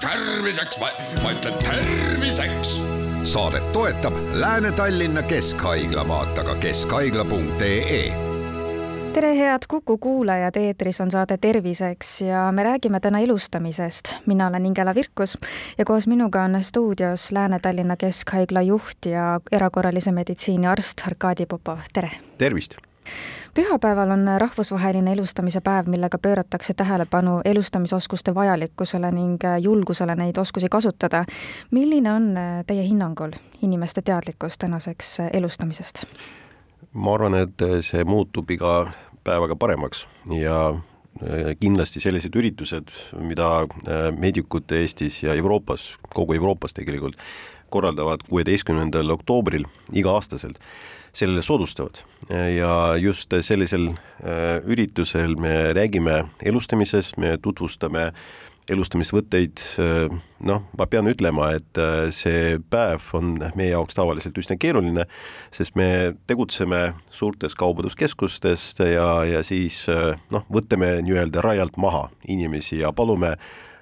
terviseks, ma ütlen terviseks. saadet toetab Lääne-Tallinna Keskhaigla, vaata ka keskhaigla.ee tere, head Kuku kuulajad, eetris on saade Terviseks ja me räägime täna elustamisest. mina olen Ingela Virkus ja koos minuga on stuudios Lääne-Tallinna Keskhaigla juht ja erakorralise meditsiini arst Arkadi Popov, tere! tervist! Pühapäeval on rahvusvaheline elustamise päev, millega pööratakse tähelepanu elustamisoskuste vajalikkusele ning julgusele neid oskusi kasutada. milline on teie hinnangul inimeste teadlikkus tänaseks elustamisest? ma arvan, et see muutub iga päevaga paremaks ja äh, kindlasti sellised üritused, mida äh, meedikud Eestis ja Euroopas, kogu Euroopas tegelikult, korraldavad kuueteistkümnendal oktoobril iga-aastaselt, sellele soodustavad. ja just sellisel äh, üritusel me räägime elustamisest, me tutvustame elustamisvõtteid, äh, noh, ma pean ütlema, et äh, see päev on meie jaoks tavaliselt üsna keeruline, sest me tegutseme suurtes kaubanduskeskustes ja, ja siis noh, võtame nii-öelda rajalt maha inimesi ja palume,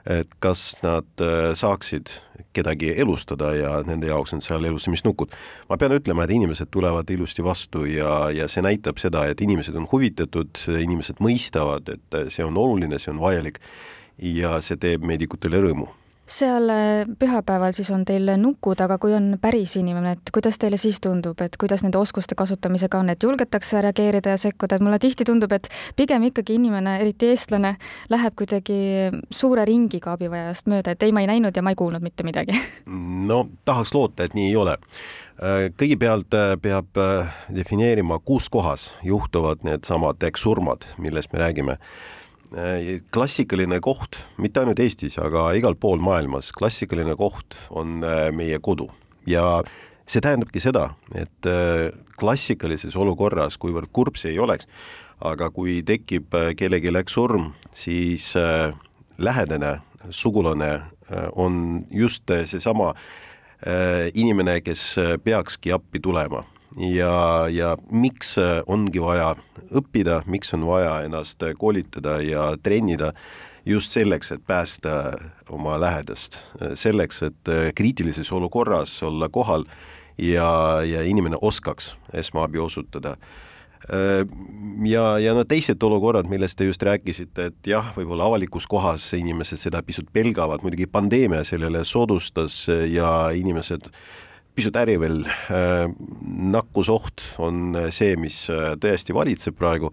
et kas nad saaksid kedagi elustada ja nende jaoks on seal elustamisnukud. ma pean ütlema, et inimesed tulevad ilusti vastu ja, ja see näitab seda, et inimesed on huvitatud, inimesed mõistavad, et see on oluline, see on vajalik ja see teeb meedikutele rõõmu seal äh, pühapäeval siis on teil nukud, aga kui on päris inimene, et kuidas teile siis tundub, et kuidas nende oskuste kasutamisega on, et julgetakse reageerida ja sekkuda, et mulle tihti tundub, et pigem ikkagi inimene, eriti eestlane, läheb kuidagi suure ringiga abivajajast mööda, et ei, ma ei näinud ja ma ei kuulnud mitte midagi. no tahaks loota, et nii ei ole. Äh, kõigepealt äh, peab defineerima, kus kohas juhtuvad needsamad surmad, millest me räägime klassikaline koht, mitte ainult Eestis, aga igal pool maailmas, klassikaline koht on äh, meie kodu. Ja see tähendabki seda, et äh, klassikalises olukorras, kuivõrd kurb see ei oleks, aga kui tekib kellelgi läks surm, siis lähedane sugulane on just seesama inimene, kes peakski appi tulema ja, ja miks ongi vaja õppida, miks on vaja ennast koolitada ja trennida? Just selleks, et päästa oma lähedast, selleks, et kriitilises olukorras olla kohal ja, ja inimene oskaks esmaabi osutada. Ja, ja no teised olukorrad, millest te just rääkisite, et jah, võib-olla avalikus kohas inimesed seda pisut pelgavad, muidugi pandeemia sellele soodustas ja inimesed pisut ärivil, äh, nakkusoht on see, mis äh, tõesti valitseb praegu,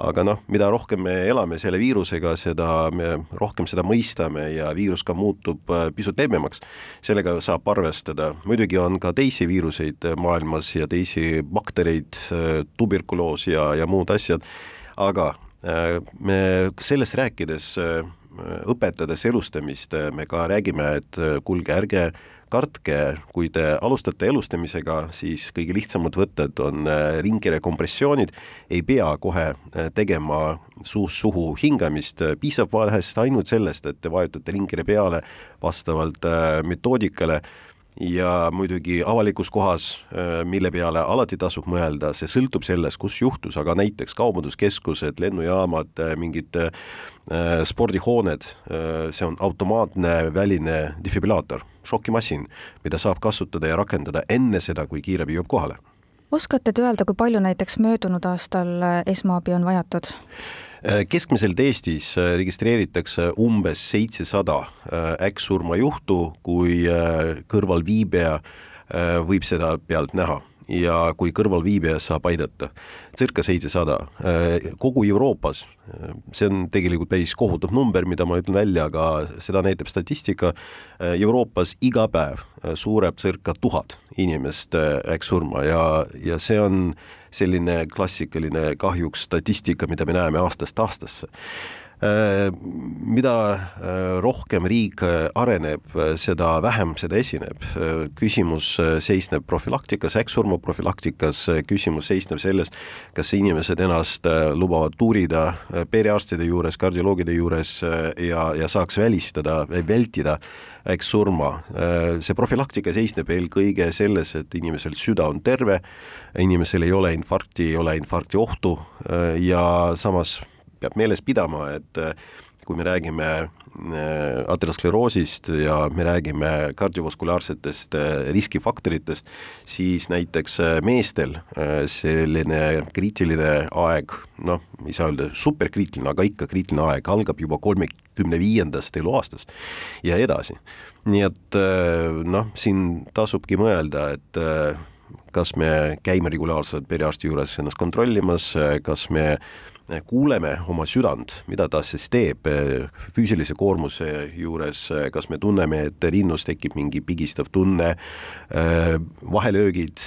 aga noh, mida rohkem me elame selle viirusega, seda me rohkem seda mõistame ja viirus ka muutub äh, pisut leebemaks. sellega saab arvestada, muidugi on ka teisi viiruseid maailmas ja teisi baktereid, tuberkuloos ja, ja muud asjad, aga me sellest rääkides, õpetades elustamist, me ka räägime, et kuulge, ärge kartke, kui te alustate elustamisega, siis kõige lihtsamad võtted on äh, ringkirja kompressioonid, ei pea kohe äh, tegema suust suhu hingamist, piisab vahest ainult sellest, et te vajutate ringkirja peale vastavalt äh, metoodikale ja muidugi avalikus kohas, äh, mille peale alati tasub mõelda, see sõltub sellest, kus juhtus, aga näiteks kaubanduskeskused, lennujaamad, äh, mingid äh, spordihooned, see on automaatne väline defibrillaator, šokimasin, mida saab kasutada ja rakendada enne seda, kui kiirabi jõuab kohale. Oskate te öelda, kui palju näiteks möödunud aastal esmaabi on vajatud? Äh, keskmiselt Eestis äh, registreeritakse umbes seitsesada äh, äkksurmajuhtu, kui kõrvalviibija võib seda pealt näha ja kui kõrvalviibija saab aidata, circa seitsesada. kogu Euroopas, see on tegelikult päris kohutav number, mida ma ütlen välja, aga seda näitab statistika, Euroopas iga päev sureb circa tuhat inimest äkksurma ja, ja see on selline klassikaline kahjuks statistika, mida me näeme aastast aastasse äh, mida äh, rohkem riik äh, areneb, seda vähem seda esineb. küsimus seisneb profülaktikas, äkksurma profülaktikas, küsimus seisneb selles, kas inimesed ennast lubavad tuurida perearstide juures, kardioloogide juures ja, ja saaks välistada, vältida äkksurma. see profülaktika seisneb eelkõige selles, et inimesel süda on terve, inimesel ei ole infarkti, ei ole infarkti ohtu ja samas peab meeles pidama, et kui me räägime äh, ateroskleroosist ja me räägime kardiovaskulaarsetest äh, riskifaktoritest, siis näiteks meestel selline kriitiline aeg, noh, ei saa öelda superkriitiline, aga ikka kriitiline aeg algab juba kolmekümne viiendast eluaastast ja edasi. nii et noh, siin tasubki mõelda, et kas me käime regulaarselt perearsti juures ennast kontrollimas, kas me kuuleme oma südant, mida ta siis teeb eh, füüsilise koormuse juures, eh, kas me tunneme, et rinnus tekib mingi pigistav tunne, eh, vahelöögid,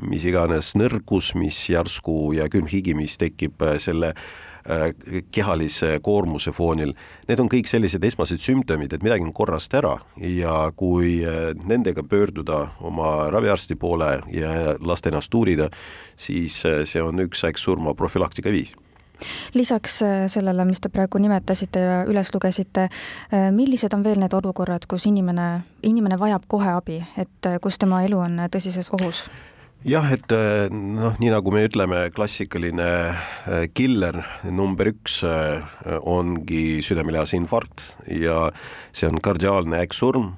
mis iganes nõrkus, mis järsku ja külmhigi, mis tekib selle kehalise koormuse foonil, need on kõik sellised esmased sümptomid, et midagi on korrast ära. Ja kui nendega pöörduda oma raviarsti poole ja lasta ennast uurida, siis see on üks äkksurma profülaktika viis. Lisaks äh, sellele, mis te praegu nimetasite ja üles lugesite, äh, millised on veel need olukorrad, kus inimene, inimene vajab kohe abi, et äh, kus tema elu on tõsises ohus? Jah, et noh, nii nagu me ütleme, klassikaline killer number üks ongi südamelihase infarkt ja see on kardiaalne äkksurm,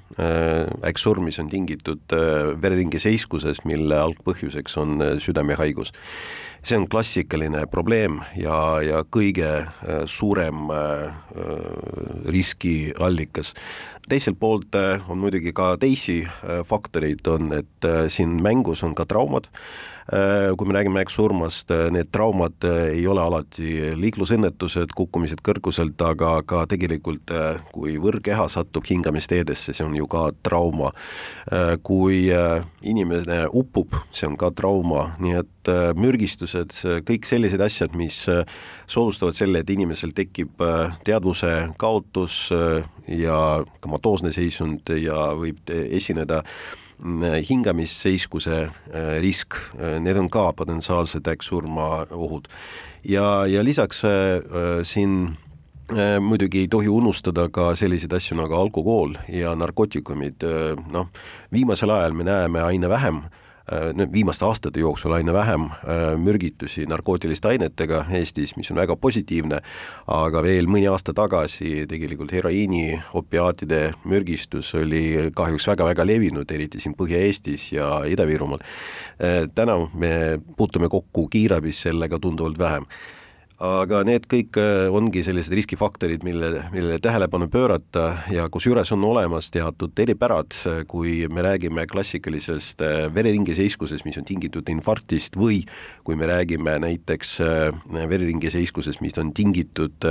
äkksurm, mis on tingitud vereringe seiskusest, mille algpõhjuseks on südamehaigus see on klassikaline probleem ja, ja kõige äh, suurem äh, äh, riskiallikas. teiselt poolt on muidugi ka teisi faktoreid, on, et siin mängus on ka traumad kui me räägime eks surmast, äh, need traumad äh, ei ole alati liiklusõnnetused, kukkumised kõrguselt, aga ka tegelikult kui võrkeha satub hingamisteedesse, see on ju ka trauma. kui inimene upub, see on ka trauma, nii et mürgistused, kõik sellised asjad, mis soodustavad selle, et inimesel tekib teadvuse kaotus ja komatoosne seisund ja võib esineda hingamisseiskuse äh, risk, äh, need on ka potentsiaalsed äkksurma ohud. ja, ja lisaks äh, siin muidugi ei tohi unustada ka selliseid asju nagu alkohol ja narkootikumid, noh, viimasel ajal me näeme aina vähem äh, Äh, viimaste aastate jooksul aina vähem äh, mürgitusi narkootiliste ainetega Eestis, mis on väga positiivne, aga veel mõni aasta tagasi tegelikult heroiini, opiaatide mürgistus oli kahjuks väga-väga levinud, eriti siin Põhja-Eestis ja Ida-Virumaal. Äh, täna me puutume kokku kiirabis sellega tunduvalt vähem aga need kõik äh, ongi sellised riskifaktorid, mille, millele tähelepanu pöörata ja kusjuures on olemas teatud eripärad, kui me räägime klassikalisest äh, vereringe seiskusest, mis on tingitud infarktist või kui me räägime näiteks äh, vereringe seiskusest, mis on tingitud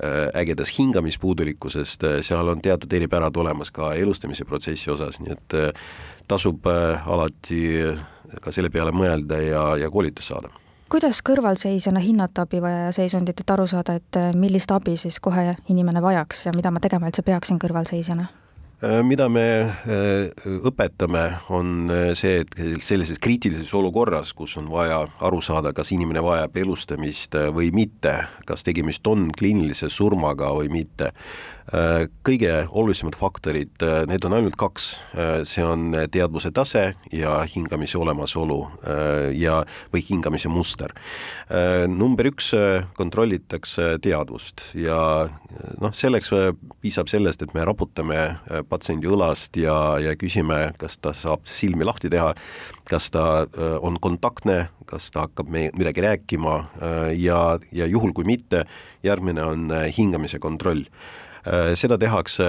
ägedast hingamispuudulikkusest, seal on teatud eripärad olemas ka elustamise protsessi osas, nii et tasub alati ka selle peale mõelda ja, ja koolitust saada kuidas kõrvalseisjana hinnata abivajaja seisundit, et aru saada, et äh, millist abi siis kohe inimene vajaks ja mida ma tegema üldse peaksin kõrvalseisjana? Äh, mida me äh, õpetame, on see, et sellises kriitilises olukorras, kus on vaja aru saada, kas inimene vajab elustamist või mitte, kas tegemist on kliinilise surmaga või mitte, kõige olulisemad faktorid, äh, need on ainult kaks, äh, see on teadvuse tase ja hingamise olemasolu ja, või hingamise muster. number üks, kontrollitakse teadvust ja noh, selleks piisab sellest, et me raputame patsiendi õlast ja, ja küsime, kas ta saab silmi lahti teha, kas ta on kontaktne, kas ta hakkab me midagi rääkima ja, ja juhul, kui mitte, järgmine on hingamise kontroll Äh, seda tehakse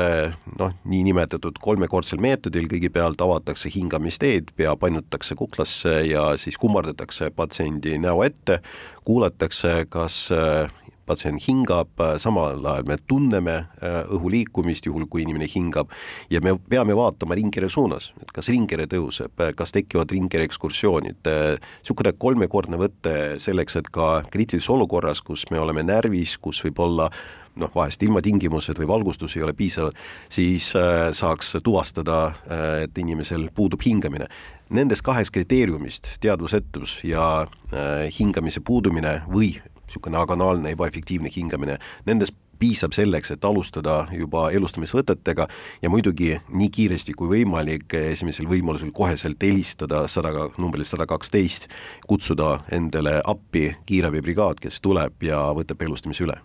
noh, niinimetatud kolmekordsel meetodil, kõigepealt avatakse hingamisteed, pea painutakse kuklasse ja siis kummardatakse patsiendi näo ette, kuulatakse, kas äh, patsient hingab, äh, samal ajal me tunneme õhu liikumist, juhul kui inimene hingab, ja me peame vaatama ringkere suunas, et kas ringkere tõuseb, kas tekivad ringkere ekskursioonid, niisugune kolmekordne võte selleks, et ka kriitilises olukorras, kus me oleme närvis, kus võib olla noh, vahest ilmatingimused või valgustus ei ole piisavad, siis äh, saaks tuvastada, äh, et inimesel puudub hingamine. Nendest kahest kriteeriumist, teadvusetus ja äh, hingamise puudumine või niisugune agonaalne ebaefektiivne hingamine, nendest piisab selleks, et alustada juba elustamisvõtetega ja muidugi nii kiiresti kui võimalik esimesel võimalusel koheselt helistada sada, numbrile sada kaksteist, kutsuda endale appi kiirabibrigaad, kes tuleb ja võtab elustamise üle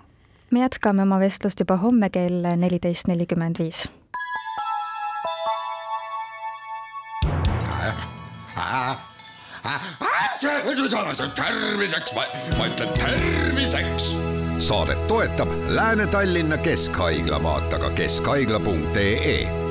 me jätkame oma vestlust juba homme kell neliteist nelikümmend viis. terviseks, ma ütlen terviseks. saadet toetab Lääne-Tallinna Keskhaigla, vaata ka keskhaigla.ee